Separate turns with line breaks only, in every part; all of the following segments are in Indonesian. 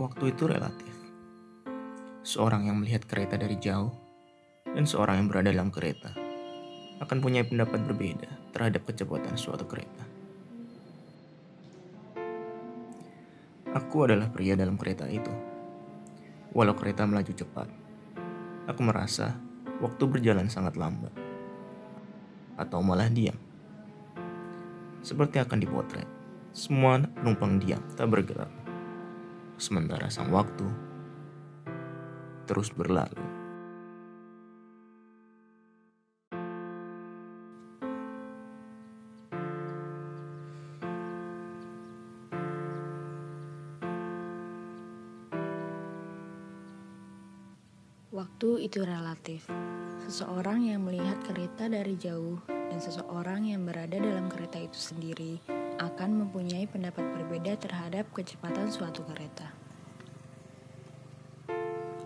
Waktu itu relatif. Seorang yang melihat kereta dari jauh dan seorang yang berada dalam kereta akan punya pendapat berbeda terhadap kecepatan suatu kereta. Aku adalah pria dalam kereta itu. Walau kereta melaju cepat, aku merasa waktu berjalan sangat lambat. Atau malah diam. Seperti akan dipotret, semua penumpang diam, tak bergerak. Sementara sang waktu terus berlalu.
Waktu itu relatif. Seseorang yang melihat kereta dari jauh dan seseorang yang berada dalam kereta itu sendiri akan mempunyai pendapat berbeda terhadap kecepatan suatu kereta.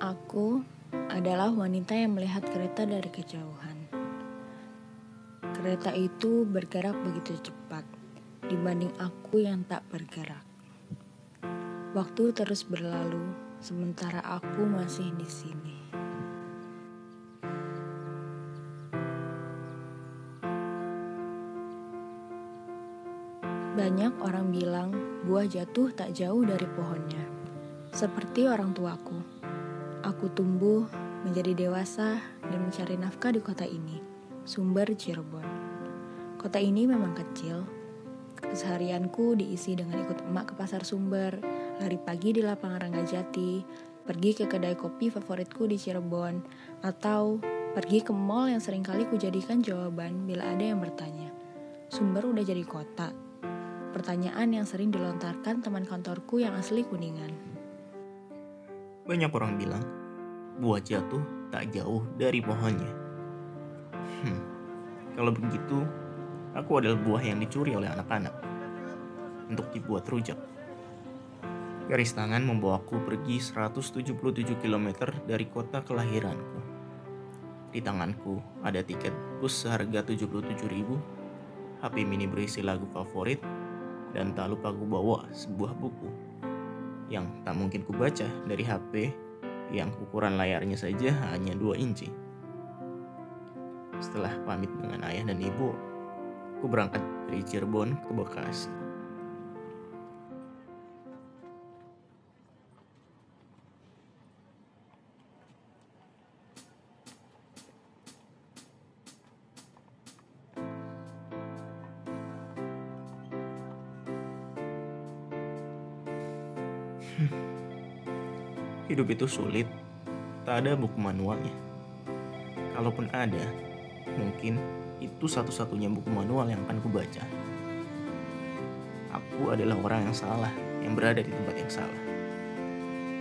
Aku adalah wanita yang melihat kereta dari kejauhan. Kereta itu bergerak begitu cepat dibanding aku yang tak bergerak. Waktu terus berlalu, sementara aku masih di sini. Banyak orang bilang buah jatuh tak jauh dari pohonnya. Seperti orang tuaku, aku tumbuh menjadi dewasa dan mencari nafkah di kota ini, sumber Cirebon. Kota ini memang kecil. Keseharianku diisi dengan ikut emak ke pasar sumber, lari pagi di lapangan Ranggajati, pergi ke kedai kopi favoritku di Cirebon, atau pergi ke mall yang sering kali kujadikan jawaban bila ada yang bertanya, Sumber udah jadi kota, pertanyaan yang sering dilontarkan teman kantorku yang asli Kuningan.
Banyak orang bilang, buah jatuh tak jauh dari pohonnya. Hmm, kalau begitu, aku adalah buah yang dicuri oleh anak-anak untuk dibuat rujak. Garis tangan membawaku pergi 177 km dari kota kelahiranku. Di tanganku ada tiket bus seharga 77.000, HP mini berisi lagu favorit, dan tak lupa ku bawa sebuah buku yang tak mungkin ku baca dari HP yang ukuran layarnya saja hanya 2 inci. Setelah pamit dengan ayah dan ibu, ku berangkat dari Cirebon ke Bekasi. Hidup itu sulit, tak ada buku manualnya. Kalaupun ada, mungkin itu satu-satunya buku manual yang akan kubaca. Aku adalah orang yang salah, yang berada di tempat yang salah.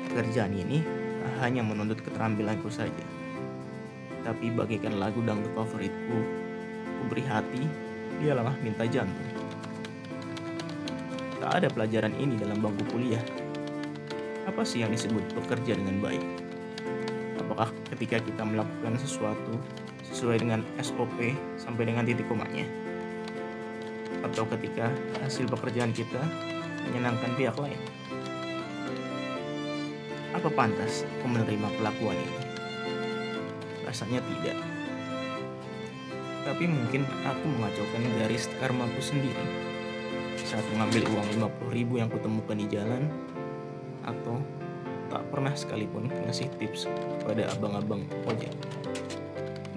Pekerjaan ini hanya menuntut keterampilanku saja. Tapi bagaikan lagu dangdut favoritku, ku beri hati, dialah minta jantung. Tak ada pelajaran ini dalam bangku kuliah, apa sih yang disebut bekerja dengan baik? Apakah ketika kita melakukan sesuatu sesuai dengan SOP sampai dengan titik komanya? Atau ketika hasil pekerjaan kita menyenangkan pihak lain? Apa pantas aku menerima kelakuan ini? Rasanya tidak. Tapi mungkin aku mengacaukan garis karmaku sendiri saat mengambil uang 50 ribu yang kutemukan di jalan atau tak pernah sekalipun ngasih tips pada abang-abang ojek.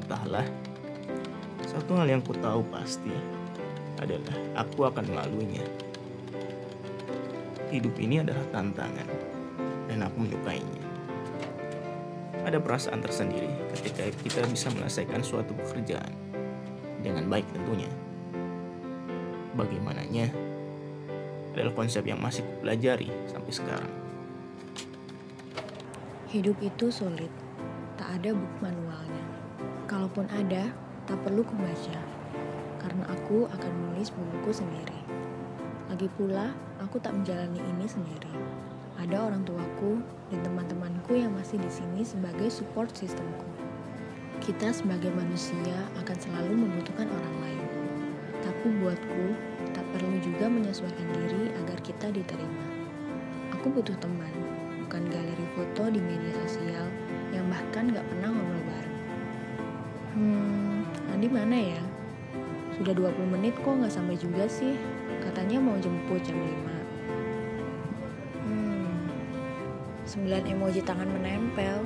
Entahlah, satu hal yang ku tahu pasti adalah aku akan melaluinya. Hidup ini adalah tantangan dan aku menyukainya. Ada perasaan tersendiri ketika kita bisa menyelesaikan suatu pekerjaan dengan baik tentunya. Bagaimananya adalah konsep yang masih kupelajari sampai sekarang.
Hidup itu sulit, tak ada buku manualnya. Kalaupun ada, tak perlu kubaca, karena aku akan menulis bukuku sendiri. Lagi pula, aku tak menjalani ini sendiri. Ada orang tuaku dan teman-temanku yang masih di sini sebagai support sistemku. Kita sebagai manusia akan selalu membutuhkan orang lain. Tapi buatku, tak perlu juga menyesuaikan diri agar kita diterima. Aku butuh teman, menyimpan galeri foto di media sosial yang bahkan gak pernah ngobrol bareng. Hmm, Andi mana ya? Sudah 20 menit kok gak sampai juga sih. Katanya mau jemput jam 5. Hmm, 9 emoji tangan menempel.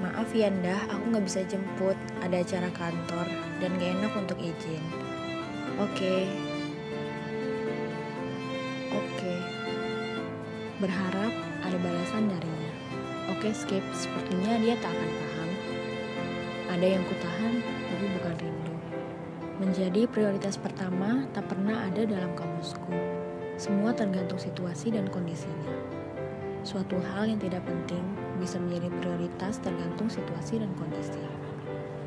Maaf ya Ndah, aku gak bisa jemput. Ada acara kantor dan gak enak untuk izin. Oke. Oke. Berharap ada balasan darinya. Oke, skip. Sepertinya dia tak akan paham. Ada yang kutahan, tapi bukan rindu. Menjadi prioritas pertama tak pernah ada dalam kamusku. Semua tergantung situasi dan kondisinya. Suatu hal yang tidak penting bisa menjadi prioritas tergantung situasi dan kondisi.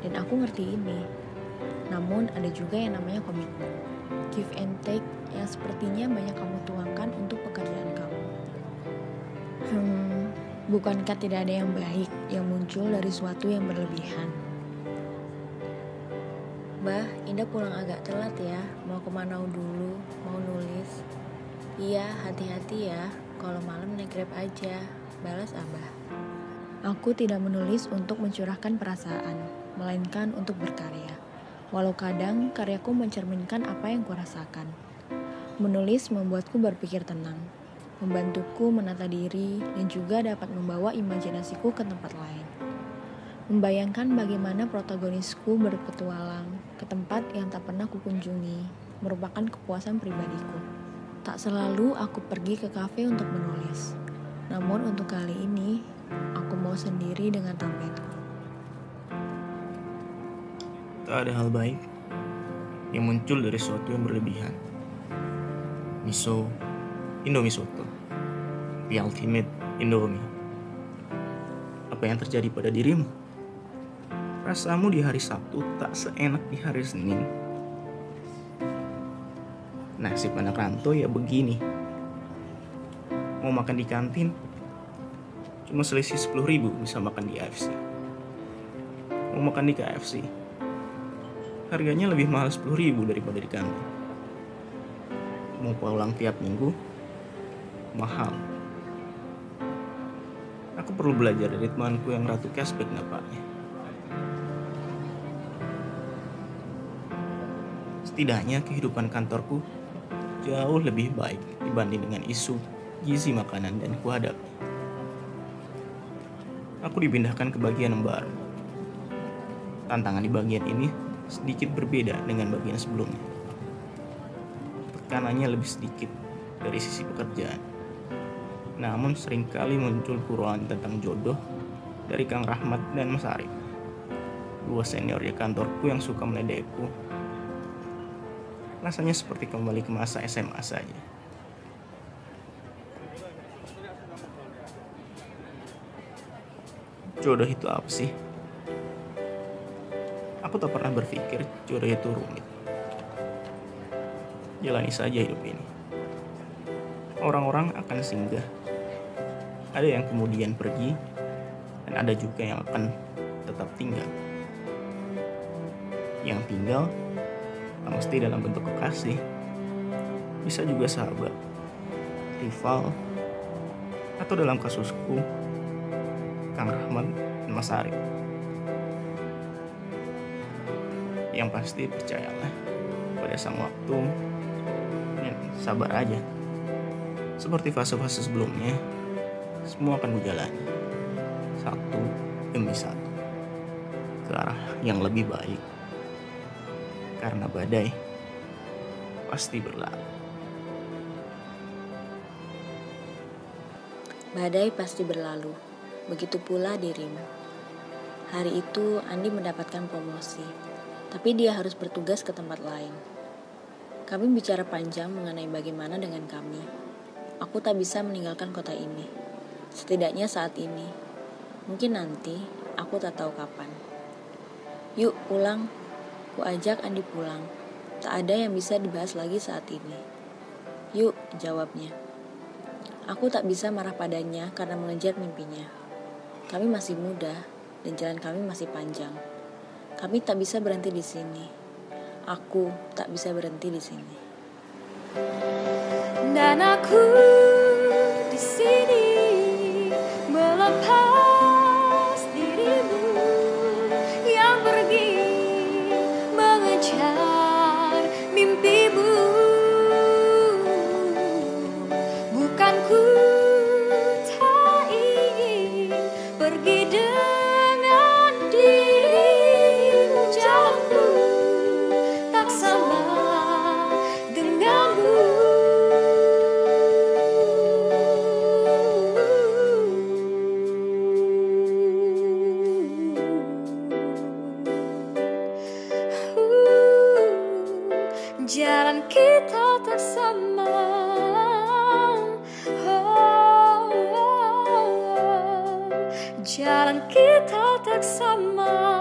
Dan aku ngerti ini. Namun ada juga yang namanya komitmen. Give and take yang sepertinya banyak kamu tuangkan untuk pekerjaan kamu. Hmm, bukankah tidak ada yang baik yang muncul dari suatu yang berlebihan? Bah, Indah pulang agak telat ya. Mau ke Manau dulu, mau nulis. Iya, hati-hati ya. Kalau malam naik grab aja. Balas Abah. Aku tidak menulis untuk mencurahkan perasaan, melainkan untuk berkarya. Walau kadang karyaku mencerminkan apa yang kurasakan. Menulis membuatku berpikir tenang, membantuku menata diri, dan juga dapat membawa imajinasiku ke tempat lain. Membayangkan bagaimana protagonisku berpetualang ke tempat yang tak pernah kukunjungi, merupakan kepuasan pribadiku. Tak selalu aku pergi ke kafe untuk menulis. Namun untuk kali ini, aku mau sendiri dengan tabletku.
Tak ada hal baik yang muncul dari sesuatu yang berlebihan. Miso, Indomie Soto, The Ultimate Indomie. Apa yang terjadi pada dirimu? Rasamu di hari Sabtu tak seenak di hari Senin. Nasib anak rantau ya begini. Mau makan di kantin, cuma selisih 10 ribu bisa makan di AFC. Mau makan di KFC, harganya lebih mahal 10 ribu daripada di kantin. Mau pulang tiap minggu, mahal. Aku perlu belajar dari temanku yang ratu cashback nampaknya. Setidaknya kehidupan kantorku jauh lebih baik dibanding dengan isu gizi makanan dan kuhadapi. Aku dipindahkan ke bagian yang baru. Tantangan di bagian ini sedikit berbeda dengan bagian sebelumnya. Tekanannya lebih sedikit dari sisi pekerjaan. Namun sering kali muncul kuruan tentang jodoh dari Kang Rahmat dan Mas Arif. Dua senior di kantorku yang suka meledekku. Rasanya seperti kembali ke masa SMA saja. Jodoh itu apa sih? Aku tak pernah berpikir jodoh itu rumit. Jalani saja hidup ini. Orang-orang akan singgah. Ada yang kemudian pergi, dan ada juga yang akan tetap tinggal. Yang tinggal, tak mesti dalam bentuk kekasih. Bisa juga sahabat, rival, atau dalam kasusku, Kang Rahmat dan Mas Arif. Yang pasti percayalah pada sang waktu ya, sabar aja. Seperti fase-fase sebelumnya, semua akan berjalani satu demi satu ke arah yang lebih baik. Karena badai pasti berlalu.
Badai pasti berlalu, begitu pula dirimu. Hari itu Andi mendapatkan promosi, tapi dia harus bertugas ke tempat lain. Kami bicara panjang mengenai bagaimana dengan kami. Aku tak bisa meninggalkan kota ini, setidaknya saat ini. Mungkin nanti, aku tak tahu kapan. Yuk pulang, ku ajak Andi pulang. Tak ada yang bisa dibahas lagi saat ini. Yuk, jawabnya. Aku tak bisa marah padanya karena mengejar mimpinya. Kami masih muda dan jalan kami masih panjang. Kami tak bisa berhenti di sini. Aku tak bisa berhenti di sini.
Dan aku Jalan kita tak sama oh, oh, oh. Jalan kita tak sama